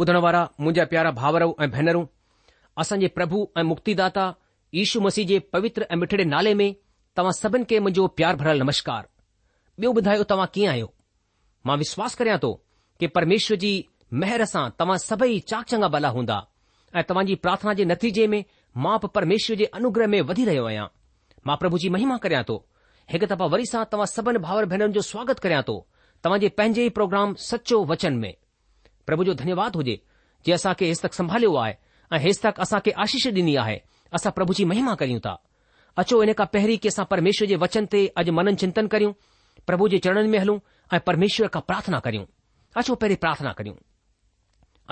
ॿुधण वारा मुंहिंजा प्यारा भाउरऊं ऐं भेनरूं असांजे प्रभु ऐं मुक्तिदाता यीशू मसीह जे पवित्र ऐं मिठड़े नाले तव्हां सभिनि खे मुंहिंजो प्यार भरियल नमस्कार ॿियो ॿुधायो तव्हां कीअं आहियो मां विश्वास करिया तो कि परमेश्वर जी महर सां तव्हां सभई चाक चंगा भला हूंदा ऐं तव्हांजी प्रार्थना जे नतीजे में मां परमेश्वर जे अनुग्रह में वधी रहियो आहियां मां प्रभु जी महिमा करियां थो हिकु दफ़ा वरी सां तव्हां सभिनी भावरो भेनरुनि जो स्वागत करियां थो तव्हांजे पंहिंजे ई प्रोग्राम सचो वचन में प्रभु जो धन्यवाद हुजे असां खे हेसि तक संभालियो आहे हेसि तक खे आशीष ॾिनी आहे असां प्रभु जी महिमा करियूं था अचो इन खां पहिरीं की असां परमेश्वर जे वचन ते अॼु मनन चिंतन करियूं प्रभु जे चरणन में हलूं ऐं परमेश्वर खां प्रार्थना करियूं अचो पहिरीं प्रार्थना करियूं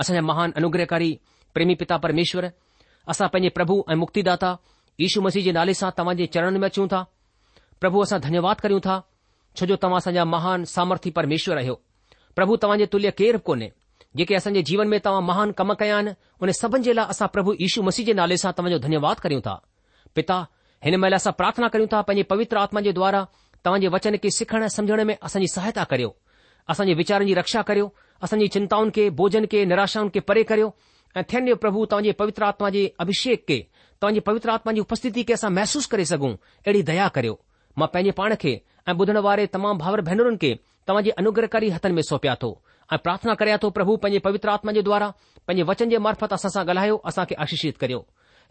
असांजा महान अनुग्रहकारी प्रेमी पिता परमेश्वर असां पंहिंजे प्रभु ऐं मुक्तिदाता यीशू मसीह जे नाले सां तव्हां जे चरणनि में अचूं था प्रभु असां धन्यवाद करियूं था जो तव्हां असांजा महान सामर्थी परमेश्वर आहियो प्रभु तव्हांजे तुल्य केरु कोन्हे जेके असांजे जीवन में तव्हां महान कम कया आहिनि उन सभिनी जे लाइ असां प्रभु ईशू मसीह जे नाले सां तव्हांजो धन्यवाद कयूं था पिता हिन महिल असां प्रार्थना कयूं था पंहिंजे पवित्र आत्मा जे द्वारा तव्हांजे वचन के सिखण सम्झण में असांजी सहायता करियो असांजे वीचारनि जी रक्षा करियो असांजी चिंताउनि खे भोजन खे निराशाउनि खे परे करियो ऐं थियन ॾियो प्रभु तव्हांजी पवित्र आत्मा जे अभिषेक खे तव्हांजी पवित्र आत्मा जी उपस्थिति खे असां महसूस करे सघूं अहिड़ी दया करियो मां पंहिंजे पाण खे ऐ बुधण वारे तमाम भावर भेनरुनि खे तव्हांजे अनुग्रहकारी हथनि में सौंपिया थो ऐं पार्थना करियां थो प्रभु पंहिंजे पवित्र आत्मा जे द्वारा पंजे वचन जे मार्फत असां सां ॻाल्हायो असां खे आशीषित करियो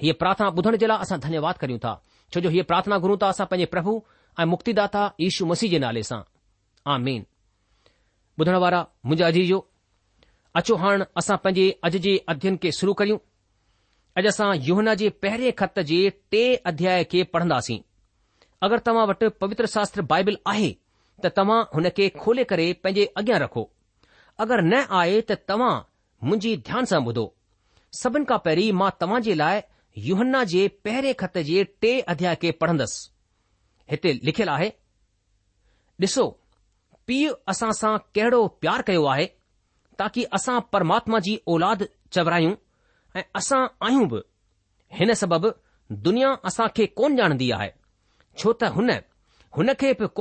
हीअ प्रार्थना ॿुधण जे लाइ असां धन्यवाद कयूं था छो जो हीअ प्रार्थना गुरु था असां पंजे प्रभु ऐं मुक्तिदा यशु मसीह जे नाले सां अचो हाण असां पांजे अॼ जे अध्यन खे शुरू करियूं अॼु असां युहना जे पहिरें ख़त जे टे अध्याय खे पढ़ंदासीं अगरि तव्हां वटि पवित्र शास्त्र बाइबिल आहे त तव्हां हुन खे खोले करे पंहिंजे अॻियां रखो अगरि न आहे त तव्हां मुंहिंजी ध्यान सां ॿुधो सभिनि खां पहिरीं मां तव्हां जे लाइ युहन्ना जे पहिरें खत जे टे अध्याय खे पढ़ंदसि हिते लिखियलु आहे ॾिसो पीउ असां सां कड़ो प्यारु कयो आहे ताकी असां परमात्मा जी औलाद चवरायूं ऐं असां आहियूं बि हिन सबबि दुनिया असां खे कोन ॼाणंदी आहे छो त हुन हुन खे बि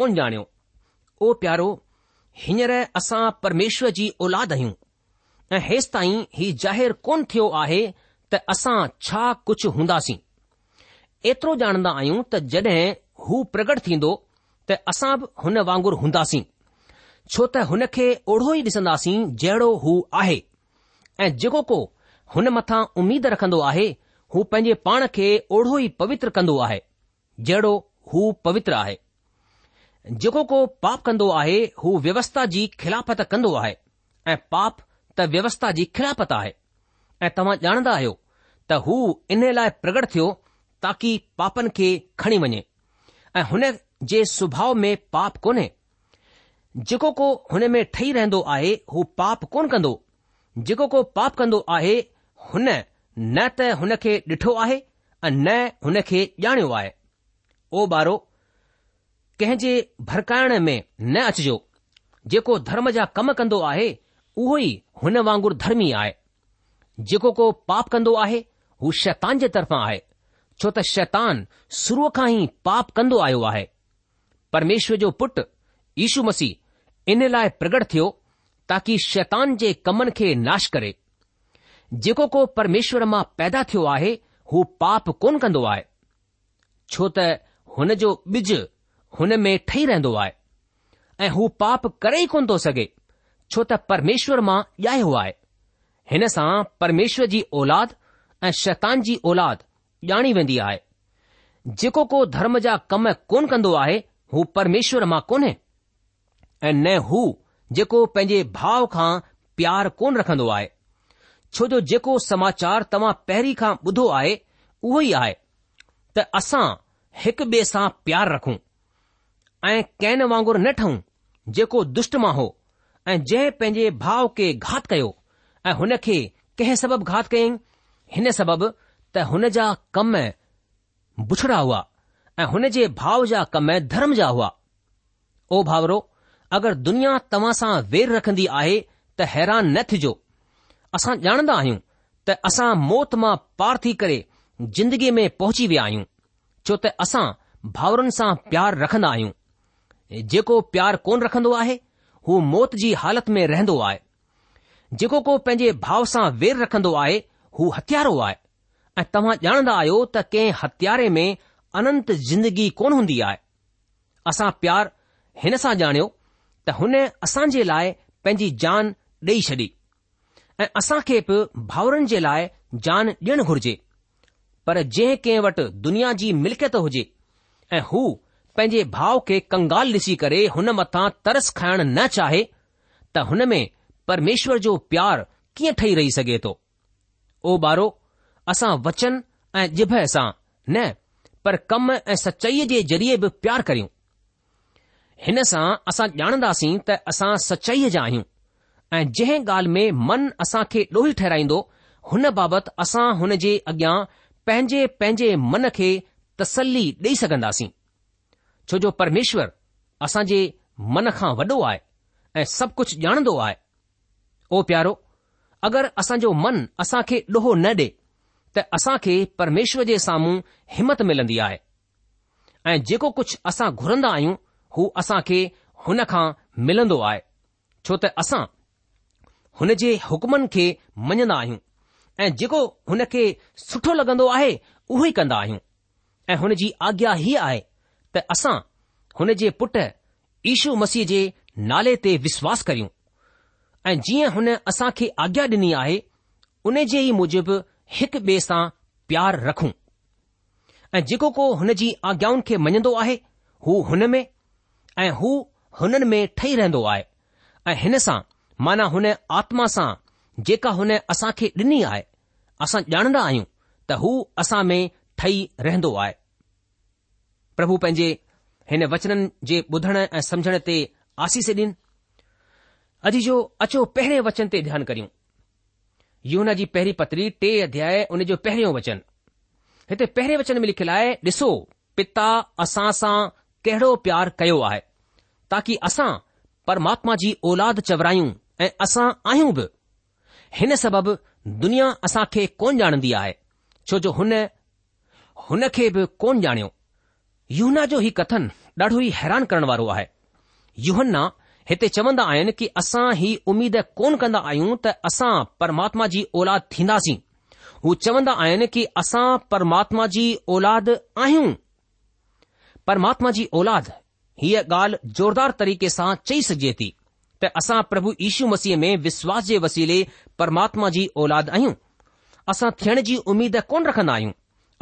ओ प्यारो हींअर असां परमेश्वर जी औलाद आहियूं ऐं हेसि ताईं हीउ ज़ाहिरु कोन थियो आहे त असां छा कुझु हूंदासीं एतिरो ॼाणंदा आहियूं त जड॒हिं हू प्रगट थींदो त असां बि हुन वांगुरु हूंदासीं छो त हुन खे ओढो ई ॾिसंदासीं जहिड़ो हू आहे ऐं जेको को हुन मथां उमीद रखंदो आहे हू पंहिंजे पाण खे ओढो ई पवित्र कंदो आहे जहिड़ो हू पवित्र आहे जेको को पाप कंदो आहे हू व्यवस्था जी खिलाफ़त कंदो आहे ऐं पाप त व्यवस्था जी खिलाफ़त आहे ऐं तव्हां ॼाणंदा आहियो त हू इन लाइ प्रगट थियो ताकी पापनि खे खणी वञे ऐं हुन जे सुभाउ में पाप कोन्हे जेको को हुन में ठही रहंदो आहे हू पाप कोन कंदो जेको को पाप कंदो आहे हुन न त हुन खे ॾिठो आहे ऐं न हुन खे ॼाणियो आहे ओ ॿारो कंहिं जे भरकाइण में न अचिजो जेको धर्म जा कम कंदो आहे उहो ई हुन वांगुरु धर्मी आहे जेको को पाप कंदो आहे हू शैतान जे तरफां आहे छो त शैतान शुरूअ खां ई पाप कंदो आयो आहे परमेश्वर जो पुटु यशू मसीह इन लाइ प्रगट थियो ताकि शैतान जे कमन खे नाश करे जेको को परमेश्वर मां पैदा थियो आहे हू पाप कोन कंदो आहे छो त हुन जो हुन में ठही रहंदो आहे ऐं हू पाप करे ई कोन थो सघे छो त परमेश्वर मां ॼायो आहे हिन सां परमेश्वर जी औलाद ऐं शैतान जी औलाद ॼाणी वेंदी आहे जेको को धर्म जा कम कोन कंदो आहे हू परमेश्वर मां कोन्हे ऐं न हू जेको पंहिंजे भाउ खां प्यार कोन रखंदो आहे छो जो जेको समाचार तव्हां पहिरीं खां ॿुधो आहे उहो ई आहे त असां हिकु ॿिए सां प्यार रखूं ऐं कैन वांगुरु न ठहूं जेको दुष्ट मां हो ऐं जंहिं पंहिंजे भाउ खे घात कयो ऐं हुन खे कंहिं सबबु घात कयईं हिन सबबि त हुन जा कम बुछड़ा हुआ ऐं हुन जे भाउ जा कम धर्म जा हुआ ओ भाउरो अगरि दुनिया तव्हां सां वेर रखंदी आहे त हैरान न थिजो असां ॼाणंदा आहियूं त असां मौत मां पार थी करे जिंदगीअ में पहुची विया आहियूं छो त असां भाउरनि सां प्यार रखंदा आहियूं जेको प्यार कोन रखंदो आहे हू मौत जी हालति में रहंदो आहे जेको को पंहिंजे भाउ सां वेर रखंदो आहे हू हथियारो आहे ऐं तव्हां ॼाणंदा आहियो त कंहिं हथियारे में अनंत ज़िंदगी कोन हूंदी आहे असां प्यार हिन सां ॼाणियो त हुन असां जे लाइ पंहिंजी जान ॾेई छॾी ऐं असां खे बि भाउरनि जे लाइ जान ॾियणु घुर्जे पर जंहिं कंहिं वटि दुनिया जी मिल्कियत हुजे ऐं हू पंहिंजे भाउ खे कंगाल ॾिसी करे हुन मथां तरस खाइण न चाहे त हुन में परमेश्वर जो प्यार कीअं ठही रही सघे थो ओ ॿारो असां वचन ऐं जिभ सां न पर कम ऐं सचाईअ जे ज़रिए बि प्यार करियूं हिन सां असां ॼाणंदासीं त असां सचाईअ जा आहियूं ऐं जंहिं ॻाल्हि में मन असां खे ॾोही ठहिराईंदो हुन बाबति असां हुन जे अॻियां पंहिंजे पंहिंजे मन खे तसली ॾेई सघंदासीं छो जो परमेश्वर असां जे मन खां वॾो आहे ऐं सभु कुझु ॼाणंदो आहे ओ प्यारो अगरि असांजो मन असां खे ॾोहो न ॾे त असां खे परमेश्वर जे साम्हूं हिमत मिलंदी आहे ऐं जेको कुझु असां घुरंदा आहियूं हू असां खे हुन खां मिलंदो आहे छो त असां हुन जे हुकमनि खे मञंदा आहियूं ऐं जेको हुन खे सुठो लॻंदो आहे उहो ई कंदा आहियूं ऐं हुन जी आज्ञा हीअ आहे त असां हुन जे पुट ईशू मसीह जे नाले ते विश्वास करियूं ऐं जीअं हुन असां खे आज्ञा ॾिनी आहे उन जे ई मूजिबि हिकु ॿिए सां प्यार रखूं ऐं जेको को हुन जी आज्ञाउनि खे मञंदो आहे हू हुन में ऐं हू हुननि में ठही रहंदो आहे ऐं हिन सां माना हुन आत्मा सां जेका हुन असां खे ॾिनी आहे असां ॼाणंदा आहियूं त हू असां में ठही रहंदो आहे પ્રભુ પંજે هن વચન જે બધણ સમજણ તે આસી સે દિન અજી જો અછો પહેરે વચન તે ધ્યાન કરીઉ યુનાજી પહેરી પતરી ટે અધ્યાય ઉને જો પહેરો વચન હેતે પહેરે વચન મે લખલાય દિસો પિતા અસાસા કેડો પ્યાર કયો આહે તાકી અસા પરમાત્માજી ઓલાદ ચવરાયુ અસા આહું ભ હન સબબ દુનિયા અસા કે કોણ જાણદી આહે જો જો હને હન કે કોણ જાણે यना जो ही कथन ॾाढो ई हैरान करण वारो आहे युहन्ना हिते चवंदा आहिनि की असां ही उमीद कोन कन्दा आहियूं त असां परमात्मा जी औलाद थींदासीं हू चवंदा आहिनि की असां परमात्मा जी औलाद आहियूं परमात्मा जी औलाद हीअ ॻाल्हि ज़ोरदार तरीक़े सां चई सघिजे थी त असां प्रभु यीशु मसीह में विश्वास जे वसीले परमात्मा जी औलाद आहियूं असां थियण जी उमीद कोन रखन्दा आहियूं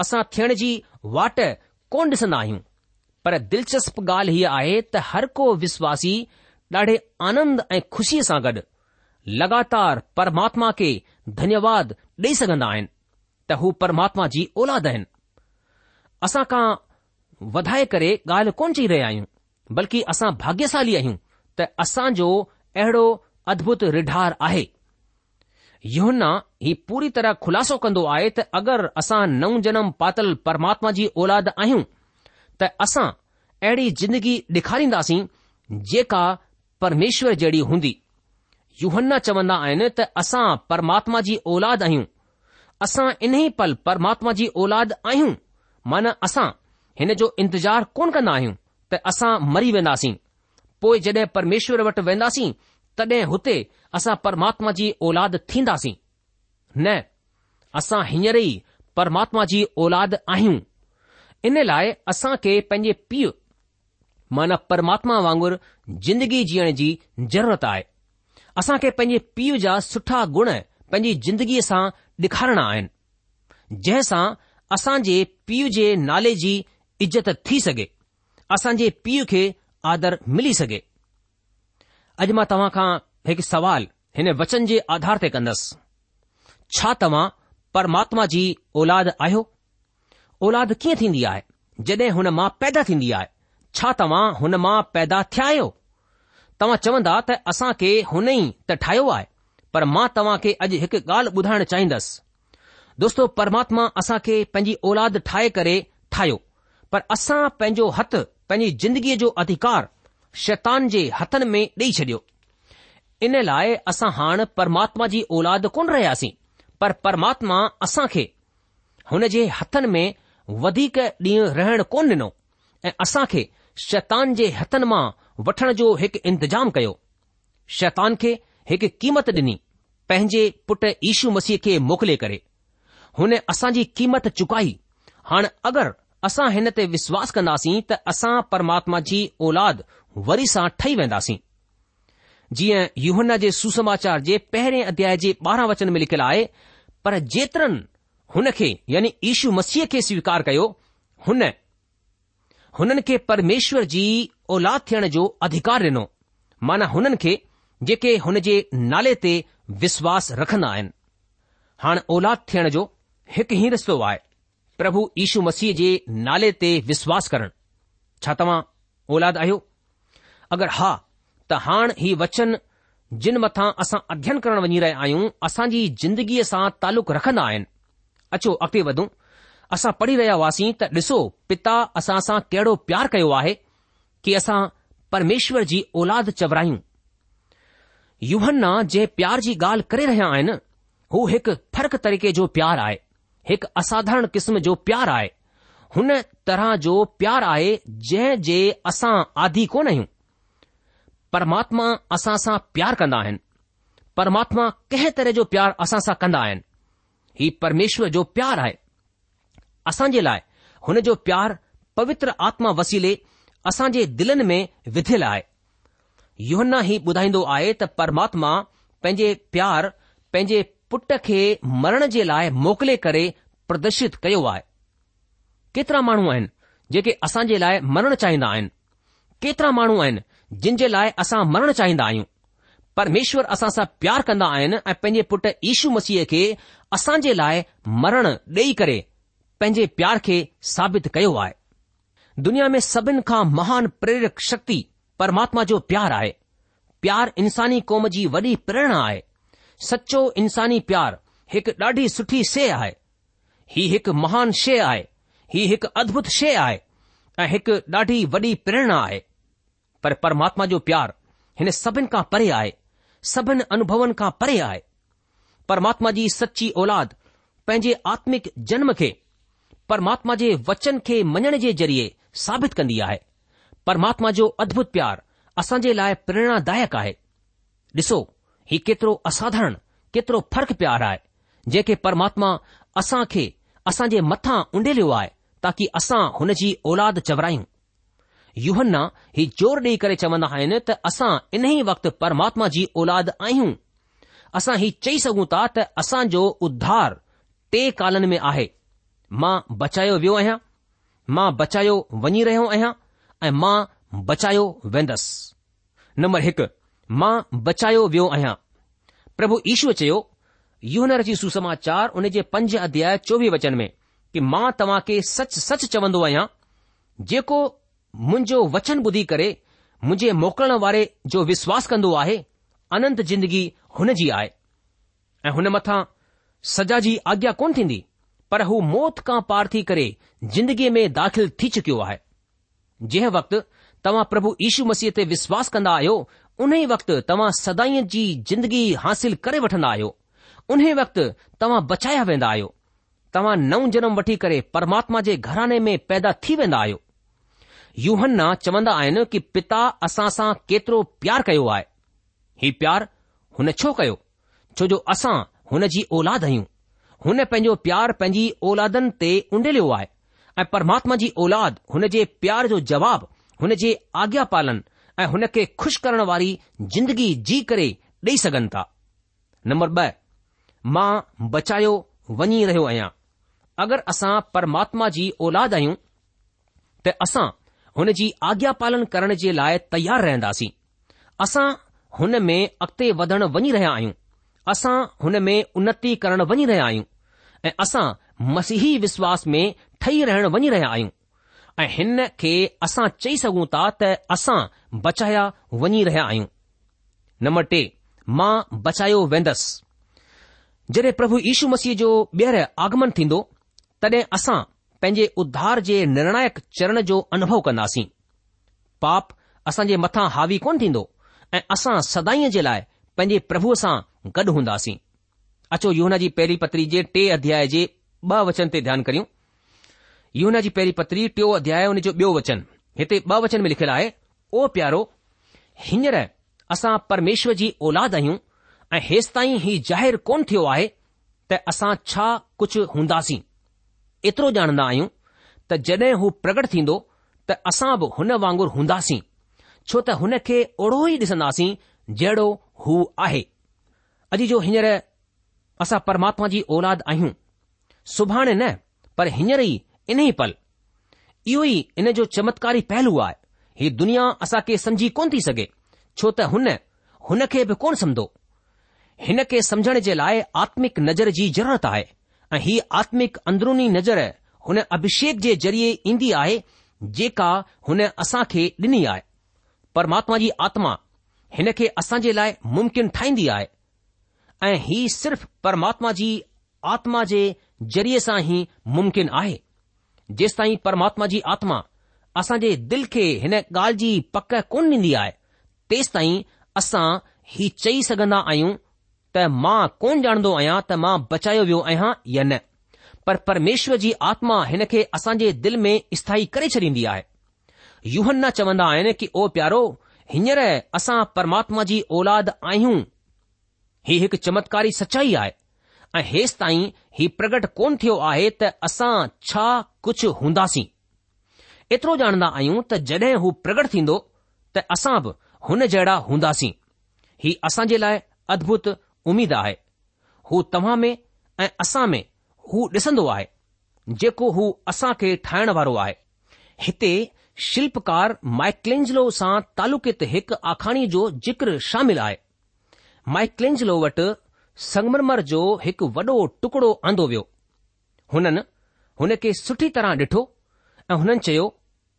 असां थियण जी वाट कोन ॾिसंदा आहियूं पर दिलचस्प ॻाल्हि हीअ आहे त हर को विश्वासी ॾाढे आनंद ऐं खुशीअ सां गॾु लगातार परमात्मा खे धन्यवाद ॾेई सघन्दा आहिनि त हू परमात्मा जी औलाद आहिनि असांखां वधाए करे ॻाल्हि कोन चई रहिया आहियूं बल्कि असां भाग्यशाली आहियूं त असांजो अहिड़ो अदभुत रिढार आहे युहन्न्न्न्न्ना ही पूरी तरह खुलासो कंदो आहे त अगरि असां नव जनम पातल परमात्मा जी औलाद आहियूं त असां अहिड़ी जिंदगी डिखारींदासीं जेका परमेश्वर जहिड़ी हूंदी युहन्ना चवन्दा आइन त असां परमात्मा जी औलाद आहियूं असां इन ई पल परमात्मा जी औलाद आहियूं मान असां हिन जो इंतिजारु कोन कन्दा आहियूं त असां मरी वेंदासीं पोइ जॾहिं परमेश्वर वटि वेंदासीं तॾहिं हुते असां परमात्मा जी औलाद थींदासीं न असां हींअर ई परमात्मा जी औलाद आहियूं इन लाइ असां खे पंहिंजे पीउ माना परमात्मा वांगुरु जिंदगी जीअण जी ज़रूरत आहे असां खे पंहिंजे पीउ जा सुठा गुण पंहिंजी जिंदगीअ सां ॾेखारणा आहिनि जंहिंसां असां जे पीउ जे नाले जी इज़त थी सघे असांजे पीउ खे आदर मिली सघे अॼु मां तव्हां खां हिकु सवाल हिन वचन जे आधार ते कंदसि छा तव्हां परमात्मा जी औलाद आहियो औलाद कीअं थींदी आहे जॾहिं हुन मां पैदा थींदी आहे छा तव्हां हुन मां पैदा थिया आहियो तव्हां चवंदा त असां खे हुन ई त ठाहियो आहे पर मां तव्हां खे अॼु हिकु ॻाल्हि ॿुधाइणु चाहींदुसि दोस्तो परमात्मा असां खे पंहिंजी औलाद ठाहे करे ठाहियो पर असां पंहिंजो हथु पंहिंजी जिंदगीअ जो अधिकार शैतान जे हथनि में ॾेई छॾियो इन लाइ असां हाणे परमात्मा जी औलाद कोन रहियासीं पर परमात्मा असां खे हुन जे हथनि में वधीक ॾींहुं रहणु कोन ॾिनो ऐं असां खे शैतान जे हथनि मां वठण जो हिकु इंतजामु कयो शैतान खे हिकु क़ीमत ॾिनी पंहिंजे पुटु ईशू मसीह खे मोकिले करे हुन असांजी क़ीमत चुकाई हाणे अगरि असां हिन ते विश्वास कंदासीं त असां परमात्मा जी औलाद वरी सां ठही वेंदासीं जीअं युवन जे सुसमाचार जे पहिरें अध्याय जे ॿारहं वचन में लिखियलु आहे पर जेतरन हुन खे यानी इशू मसीह खे स्वीकार कयो हुन हुननि खे परमेश्वर जी औलाद थियण जो अधिकार ॾिनो माना हुननि खे जेके हुन जे नाले ते विश्वास रखंदा आहिनि हाणे औलाद थियण जो हिकु ई रस्तो आहे प्रभु यीशु मसीह जे नाले ते विश्वास करणु छा तव्हां औलाद आहियो अगरि हा त हाणे ही वचन जिन मथां असां अध्यन करणु वञी रहिया आहियूं असांजी जिंदगीअ सां तालुक रखन्दा आहिनि अचो अॻिते वधूं असां पढ़ी रहिया हुआसीं त ॾिसो पिता असां सां कडो प्यार कयो आहे कि असां परमेश्वर जी ओलाद चवरायूं युवना जंहिं प्यार जी ॻाल्हि करे रहिया आइन हू फर्क तरीक़े जो प्यार आहे हिकु असाधारण क़िस्म जो प्यार आहे हुन तरह जो प्यार आहे जंहिं जे असां आदी कोन आहियूं પરમાત્મા اساસા પ્યાર કરના હે પરમાત્મા કેહ તરે જો પ્યાર اساસા કરના આયન હી પરમેશ્વર જો પ્યાર આય આસાજે લાય હને જો પ્યાર પવિત્ર આત્મા વસીલે આસાજે દિલન મે વિધલે આય યોહના હી બદાઈંદો આયે ત પરમાત્મા પેજે પ્યાર પેજે પુટખે મરણ જે લાય મોકલે કરે પ્રદશિત કયો આય કિતરા માણો આયન કે આસાજે લાય મરણ ચાહીંદા આયન કિતરા માણો આયન जिन जे लाइ असां मरणु चाहींदा आहियूं परमेश्वर असां सां प्यार कंदा आहिनि ऐं पंहिंजे पुटु ईशू मसीह खे असां जे लाइ मरण ॾेई करे पंहिंजे प्यार खे साबित कयो आहे दुनिया में सभिनि खां महान प्रेरक शक्ति परमात्मा जो प्यार आहे प्यार इंसानी क़ौम जी वॾी प्रेरणा आहे सचो इंसानी प्यार हिकु ॾाढी सुठी शइ आहे ही हिकु महान शइ आहे ही हिकु अद्भुत शइ आहे ऐं हिकु ॾाढी वॾी प्रेरणा आहे परमात्मा जो प्यार हिन सभिनि खां परे आहे सभिनि अनुभवनि खां परे आहे परमात्मा जी सची औलाद पंहिंजे आत्मिक जनम खे परमात्मा जे वचन खे मञण जे ज़रिए साबित कन्दी आहे परमात्मा जो अद्भुत प्यार प्यारु जे लाइ प्रेरणादायक दायक आहे ॾिसो ही केतिरो असाधारण केतिरो फ़र्क़ु प्यार आहे जेके परमात्मा असां खे जे मथां उंडेलियो आहे ताकी असां हुन जी औलाद चवरायूं यूहना ही ज़ोर ॾेई करे चवंदा आहिनि त असां इन ई वक़्तु परमात्मा जी औलाद आहियूं असां ही चई सघूं था त असांजो उद्धार टे कालनि में आहे मां बचायो वियो आहियां मां बचायो वञी रहियो आहियां ऐं मां बचायो वेंदसि नम्बर हिकु मां बचायो वियो आहियां प्रभु ईश्वर चयो युवनर जी सुसमाचार उन जे पंज अध्याय चोवीह वचन में कि मां तव्हां खे सच सच चवंदो आहियां जेको मुंहिंजो वचन ॿुधी करे मुंहिंजे मोकिलण वारे जो विश्वास कंदो आहे अनंत जिंदगी हुन जी आहे ऐं हुन मथां सजा जी आज्ञा कोन थींदी पर हू मौत खां पार थी करे जिंदगीअ में दाख़िल थी चुकियो आहे जंहिं वक़्तु तव्हां प्रभु यीशू मसीह ते विश्वास कंदा आहियो उन ई वक़्तु तव्हां सदाईअ जी जिंदगी हासिल करे वठंदा आहियो उन्हे वक़्तु तव्हां बचाया वेंदा आहियो तव्हां नओं जनम वठी करे परमात्मा जे घराने में पैदा थी वेंदा आहियो यूहन्ना चवंदा आहिनि कि पिता असां सां केतिरो प्यारु कयो आहे हीउ प्यारु हुन छो कयो छो जो असां हुन जी औलाद आहियूं हुन पंहिंजो प्यारु पंहिंजी औलादनि ते उंडलियो आहे ऐं परमात्मा जी औलाद हुन जे प्यार जो जवाबु हुन जे आज्ञा पालन ऐं हुन खे खु़शि करण वारी जिंदगी जी करे ॾेई सघनि था नम्बर ब॒ मां बचायो वञी रहियो आहियां अगरि असां परमात्मा जी औलाद आहियूं त असां हुन जी आज्ञा पालन करण जे लाइ तयारु रहंदासीं असां हुन में अॻिते वधण वञी रहिया आहियूं असां हुन में उन्नति करण वञी रहिया आहियूं ऐं असां मसीही विश्वास में ठही रहण वञी रहिया आहियूं ऐं हिन खे असां चई सघूं था त असां बचाया वञी रहिया आहियूं नंबर टे मां बचायो वेंदसि जॾहिं प्रभु यीशू मसीह जो ॿीहर आगमन थींदो तॾहिं असां पंहिंजे उद्धार जे निर्णायक चरण जो अनुभव कंदासीं पाप असां जे मथां हावी कोन थींदो ऐं असां सदाईअ जे लाइ पंहिंजे प्रभुअ सां गॾु हूंदासीं अचो यूहन जी पहिरीं पत्री जे टे अध्याय जे ॿ वचन ते ध्यानु करियूं यूहन जी पहिरीं पत्री टियों अध्याय हुन जो ॿियो वचन हिते ॿ वचन में लिखियलु आहे ओ प्यारो हींअर असां परमेश्वर जी औलाद आहियूं ऐं हेसि ताईं हीउ ज़ाहिरु कोन थियो आहे त असां छा कुझु हूंदासीं एतिरो ॼाणंदा आहियूं त जॾहिं हू प्रगट थींदो त असां बि हुन वांगुर हूंदासीं छो त हुन खे ओड़ो ई ॾिसंदासीं जहिड़ो हू आहे अॼु जो हींअर असां परमात्मा जी औलाद आहियूं सुभाणे न पर हींअर ई इन ई पल इहो ई इन जो चमत्कारी पहलू आहे ही दुनिया असां खे समझी कोन थी सघे छो त हुन हुन खे बि कोन समझो हिन खे समझण जे लाइ आत्मिक नज़र जी ज़रूरत आहे ऐं आत्मिक अंदरुनी नज़र हुन अभिषेक जे जरिये ईंदी आहे जेका हुन असां खे ॾिनी आहे परमात्मा जी आत्मा हिन खे असांजे लाइ मुमकिन ठाहींदी आहे ऐं हीअ सिर्फ़ परमात्मा जी आत्मा जे ज़रिए सां ई मुम्किन आहे जेसि परमात्मा जी आत्मा असांजे दिलि खे हिन ॻाल्हि जी पक कोन ॾींदी आहे तेसि ताईं असां हीउ चई सघंदा आहियूं त मां कोन ॼाणंदो आहियां त मां बचायो वियो आहियां या न पर परमेश्वर जी आत्मा हिन खे असांजे दिल में स्थाई करे छॾींदी आहे युहन न चवंदा आहिनि कि ओ प्यारो हींअर असां परमात्मा जी औलाद आहियूं ही हिकु चमत्कारी सचाई आहे ऐं हेसि ताईं ही प्रगट कोन थियो आहे त असां छा कुझु हूंदासीं एतिरो ॼाणंदा आहियूं त जड॒हिं हू प्रगट थींदो त असां बि हुन जहिड़ा हूंदासीं हीउ असांजे लाइ अद्भुत उमीद आहे हू तव्हां में ऐं असां में हू ॾिसंदो आहे जेको हू असां खे ठाहिण वारो आहे हिते शिल्पकार माइकलेंजिलो सां तालुकित हिकु आखाणी जो ज़िक्र शामिल आहे माइकलेंजिलो वटि संगमरमर जो हिकु वॾो टुकड़ो आंदो वियो हुननि हुन खे सुठी तरह ॾिठो ऐं हुननि चयो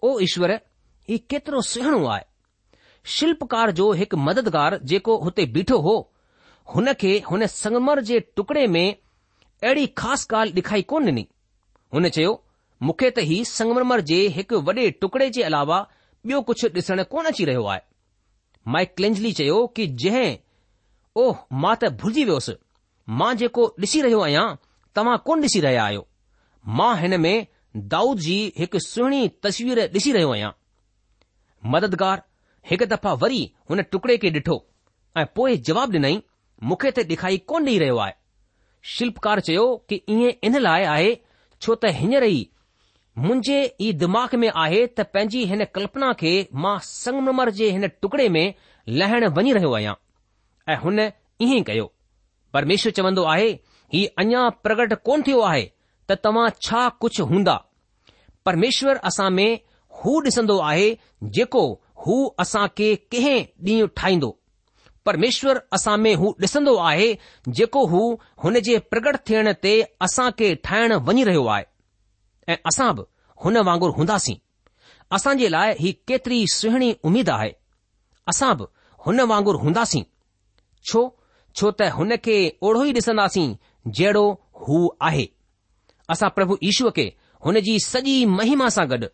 ओ ईश्वर ई केतिरो सुहिणो आहे शिल्पकार जो हिकु मददगार जेको हुते बीठो हो हुन खे हुन संगमर जे टुकड़े में अहिड़ी ख़ासि ॻाल्हि ॾिखाई कोन ॾिनी हुन चयो मूंखे त ही संगमर जे हिकु वॾे टुकड़े जे अलावा ॿियो कुझु ॾिसण कोन अची रहियो आहे माइक क्लेंजली चयो कि जंहिं ओह मां त भुलिजी वियोसि मां जेको ॾिसी रहियो आहियां तव्हां कोन ॾिसी रहिया आहियो मां हिन में दाऊद जी हिकु सुहिणी तस्वीर ॾिसी रहियो आहियां मददगार हिकु दफ़ा वरी हुन टुकड़े खे ॾिठो ऐं पोइ जवाबु ॾिनई मूंखे त डिखाई कोन ॾेई रहियो आहे शिल्पकार चयो कि इहो इन लाइ आहे छो त हींअर ई मुंहिंजे ई दिमाग़ में आहे त पंहिंजी हिन कल्पना खे मां संगमर जे हिन टुकड़े में लहण वञी रहियो आहियां ऐं हुन इएं कयो परमेश्वर चवंदो आहे ही अञा प्रगट कोन थियो आहे त तव्हां छा कुझु हूंदा परमेश्वर असां में हू ॾिसंदो आहे जेको हू असां खे कंहिं ॾींहुं ठाहींदो परमेश्वर असां में हू ॾिसंदो आहे जेको हू हुन जे प्रगट थियण ते असां खे ठाहिण वञी रहियो आहे ऐं असां बि हुन वांगुरु हूंदासीं असां जे लाइ ही केतिरी सुहिणी उमेद आहे असां बि हुन वांगुरु हूंदासीं छो छो त हुन खे ओढ़ो ई ॾिसंदासीं जहिड़ो हू आहे असां प्रभु ईश्वर खे हुन जी सॼी महिमा सां गॾु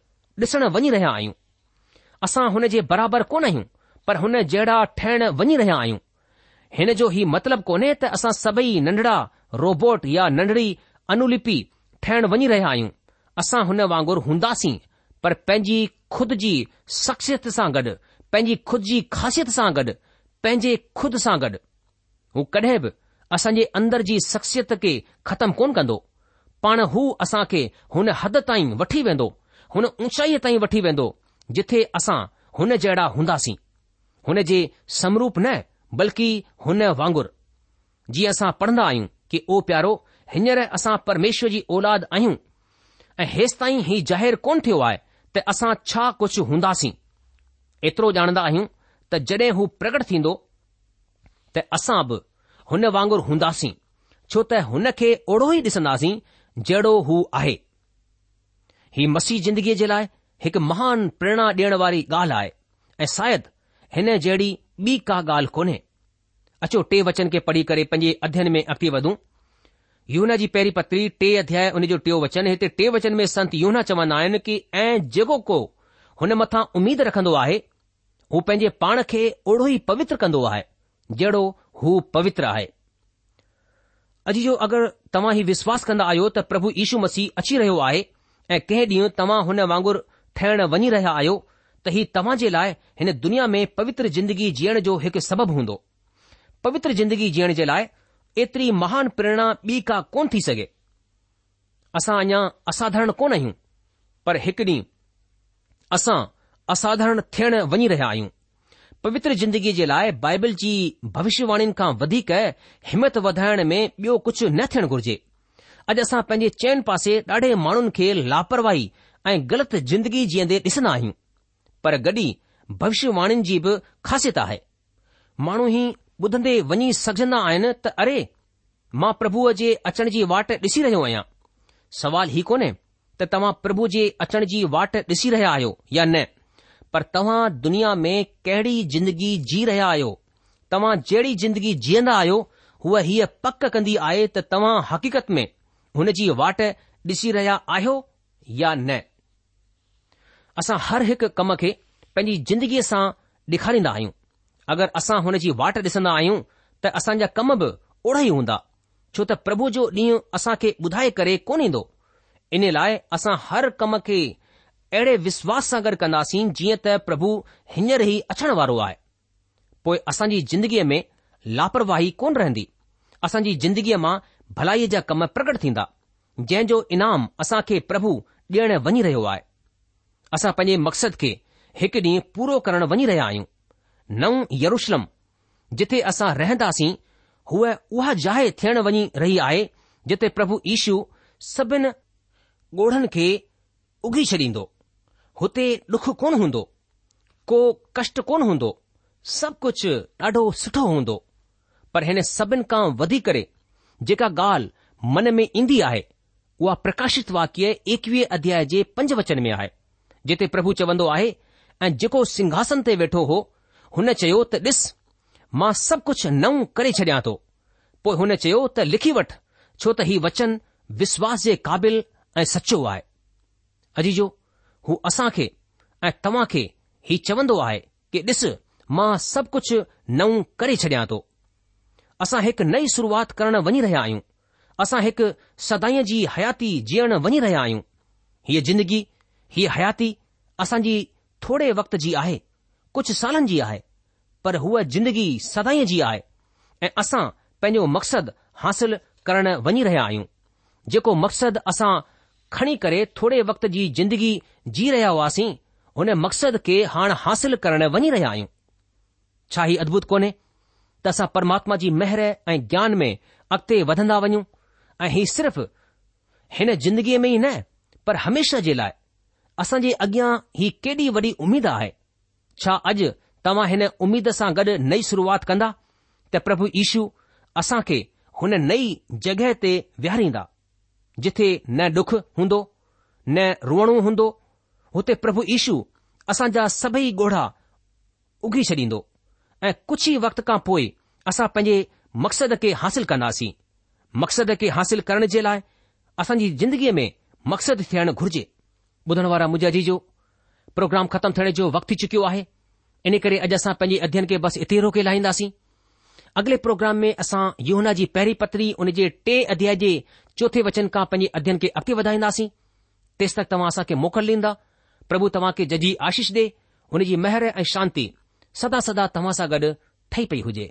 ॾिसण वञी रहिया आहियूं असां हुन जे बराबरि कोन आहियूं पर हुन जहिड़ा ठहिण वञी रहिया आहियूं हिन जो ई मतिलबु कोन्हे त असां सभई नंढड़ा रोबोट या नंढड़ी अनुलिपि ठहिण वञी रहिया आहियूं असां हुन वांगुर हूंदासीं पर पंहिंजी खुद जी शख़्सियत सां गॾु पंहिंजी खुद जी ख़ासियत सां गॾु पंहिंजे खुद सां गॾु हू कॾहिं बि असां जे अंदर जी शख़्सियत खे ख़तमु कोन कंदो पाण हू असां खे हुन हद ताईं वठी वेंदो हुन ऊचाईअ ताईं वठी वेंदो जिथे असां हुन जहिड़ा हूंदासीं हुन जे समरूप न बल्कि हुन वांगुर जीअं असां पढ़ंदा आहियूं कि ओ प्यारो हींअर असां परमेश्वर जी औलाद आहियूं ऐं हेसि ताईं ही ज़ाहिरु कोन थियो आहे त असां छा कुझु हूंदासीं एतिरो ॼाणंदा आहियूं त जॾहिं हू प्रगट थींदो त असां बि हुन वांगुरु हूंदासीं छो त हुन खे ओड़ो ई ॾिसंदासीं जहिड़ो हू आहे हीउ मसीह जिंदगीअ जे लाइ हिकु महान प्रेरणा ॾियण वारी ॻाल्हि आहे ऐं शायदि हिन जहिड़ी ॿी का ॻाल्हि कोन्हे अचो टे वचन खे पढ़ी करे पंहिंजे अध्ययन में अॻिते वधूं यूना जी पहिरीं पत्री टे अध्याय हुन जो टियों वचन हिते टे वचन में संत यूना चवंदा आहिनि की ऐं जेको को हुन मथां उमीद रखंदो आहे हू पंहिंजे पाण खे ओड़ो ई पवित्र कंदो आहे जहिड़ो हू पवित्र आहे अॼु जो अगरि तव्हां ई विश्वास कंदा आहियो त प्रभु यीशू मसीह अची रहियो आहे ऐं कंहिं ॾींहुं तव्हां हुन वांगुरु ठहिण वञी रहिया आहियो त ही तव्हां जे लाइ हिन दुनिया में पवित्र जिंदगी जीअण जो हिकु सबबु हूंदो पवित्र जिंदगी जीअण जे लाइ एतिरी महान प्रेरणा ॿी का कोन थी सघे असां अञा असाधारण कोन आहियूं पर हिकु ॾींहुं असां असाधारण थियण वञी रहिया आहियूं पवित्र जिंदगी जे लाइ बाइबल जी भविष्यवाणीनि खां वधीक हिमत वधाइण में ॿियो कुझु न थियण घुर्जे अॼु असां पंहिंजे चइनि पासे ॾाढे माण्हुनि खे लापरवाही ऐं ग़लति जिंदगी जीअंदे ॾिसंदा आहियूं पर गॾी भविष्यवाणियुनि जी बि ख़ासियत आहे माण्हू ई ॿुधंदे वञी सघजंदा आहिनि त अरे मां प्रभुअ जे अचण जी वाट ॾिसी रहियो आहियां सवाल ई कोन्हे त तव्हां प्रभु जे अचण जी वाट ॾिसी रहिया आहियो या न पर तव्हां दुनिया में कहिड़ी जिंदगी जी रहिया आहियो तव्हां जहिड़ी जिंदगी जीअंदा आहियो हूअ हीअ पक कंदी आहे त तव्हां हक़ीक़त में हुन जी वाट ॾिसी रहिया आहियो या न असां हर हिकु कम खे पंहिंजी जिंदगीअ सां ॾेखारींदा आहियूं अगरि असां हुन जी वाट ॾिसंदा आहियूं त असांजा कम बि ई हूंदा छो त प्रभु जो ॾींहुं असां खे ॿुधाए करे कोन ईंदो इन लाइ असां हर कम खे अहिड़े विश्वास सां गॾु कंदासीं जीअं त प्रभु हींअर ई अचण वारो आहे पोइ असांजी ज़िंदगीअ में लापरवाही कोन रहंदी असांजी ज़िंदगीअ मां भलाईअ जा कम प्रकट थींदा जंहिं जो ईनाम असां खे प्रभु ॾियण वञी रहियो आहे असां पंहिंजे मक़सद खे हिकु ॾींहुं पूरो करण वञी रहिया आहियूं नओ यरुशलम जिथे असां रहंदासीं हूअ उहा जाइ थियण वञी रही आहे जिथे प्रभु ईशू सभिनि ॻोढ़नि खे उघी छॾींदो हुते ॾुख कोन हूंदो को कष्ट कोन हूंदो सभु कुझु ॾाढो सुठो हूंदो पर हिन सभिनि खां वधी करे जेका ॻाल्हि मन में ईंदी आहे उहा प्रकाशित वाक्य एकवीह अध्याय जे पंज वचन में आहे जिते प्रभु चवंदो आहे ऐं जेको सिंघासन ते वेठो हो हुन चयो त ॾिस मां सभु कुझु नओं करे छॾियां थो पोइ हुन चयो त लिखी वठ छो त हीउ वचन विश्वास जे क़ाबिल ऐं सचो आहे अजीजो हू असां खे ऐं तव्हां खे हीउ चवंदो आहे कि ॾिस मां सभु कुझु नओं करे छॾियां थो असां हिकु नई शुरुआति करणु वञी रहिया आहियूं असां हिकु सदाईअ जी हयाती जीअण वञी रहिया आहियूं हीअ जिंदगी हीउ हयाती असांजी थोरे वक़्त जी आहे कुझु सालनि जी आहे पर हूअ जिंदगी सदाई जी आहे ऐं असां पंहिंजो मक़सदु हासिल करण वञी रहिया आहियूं जेको मक़सदु असां खणी करे थोरे वक़्त जी जिंदगी जी रहिया हुआसीं हुन मक़सद खे हाणे हासिल करणु वञी रहिया आहियूं छा ही अद्भुत कोन्हे त असां परमात्मा जी महिर ऐं ज्ञान में अॻिते वधंदा वञूं ऐं ही सिर्फ़ हिन जिंदगीअ में ई न पर हमेशा जे लाइ असां जे अॻियां ही केॾी वॾी उमेद आहे छा अॼु तव्हां हिन उमेद सां गॾु नई शुरुआति कंदा त प्रभु यीशू असां खे हुन नई जॻहि ते विहारींदा जिथे न डुख हूंदो न रुअणो हूंदो हुते प्रभु यीशू असां जा सभई ॻोढ़ा उघी छॾींदो ऐं कुझु ई वक़्त खां पोइ असां पंहिंजे मक़सद खे हासिल कंदासीं मक़सद खे हासिल करण जे लाइ असांजी ज़िंदगीअ में मक़सदु थियणु घुर्जे ॿुधण वारा मुझाजी जो प्रोग्राम ख़तमु थियण जो वक़्तु थी चुकियो आहे इन करे अॼु असां पैंजे अध्ययन खे बसि इते रोके लाहींदासीं अगिले प्रोग्राम में असां योौहना जी पहिरीं पतरी हुन जे टे अध्याय जे चोथे वचन कां पैंजे अध्ययन खे अॻिते वधाईंदासीं तेसि तक तव्हां असां मोकल ॾींदा प्रभु तव्हां खे जजी आशीष दे हुनजी मेहर ऐं शांती सदा सदा तव्हां सां गॾु ठही पई हुजे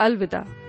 अलविदा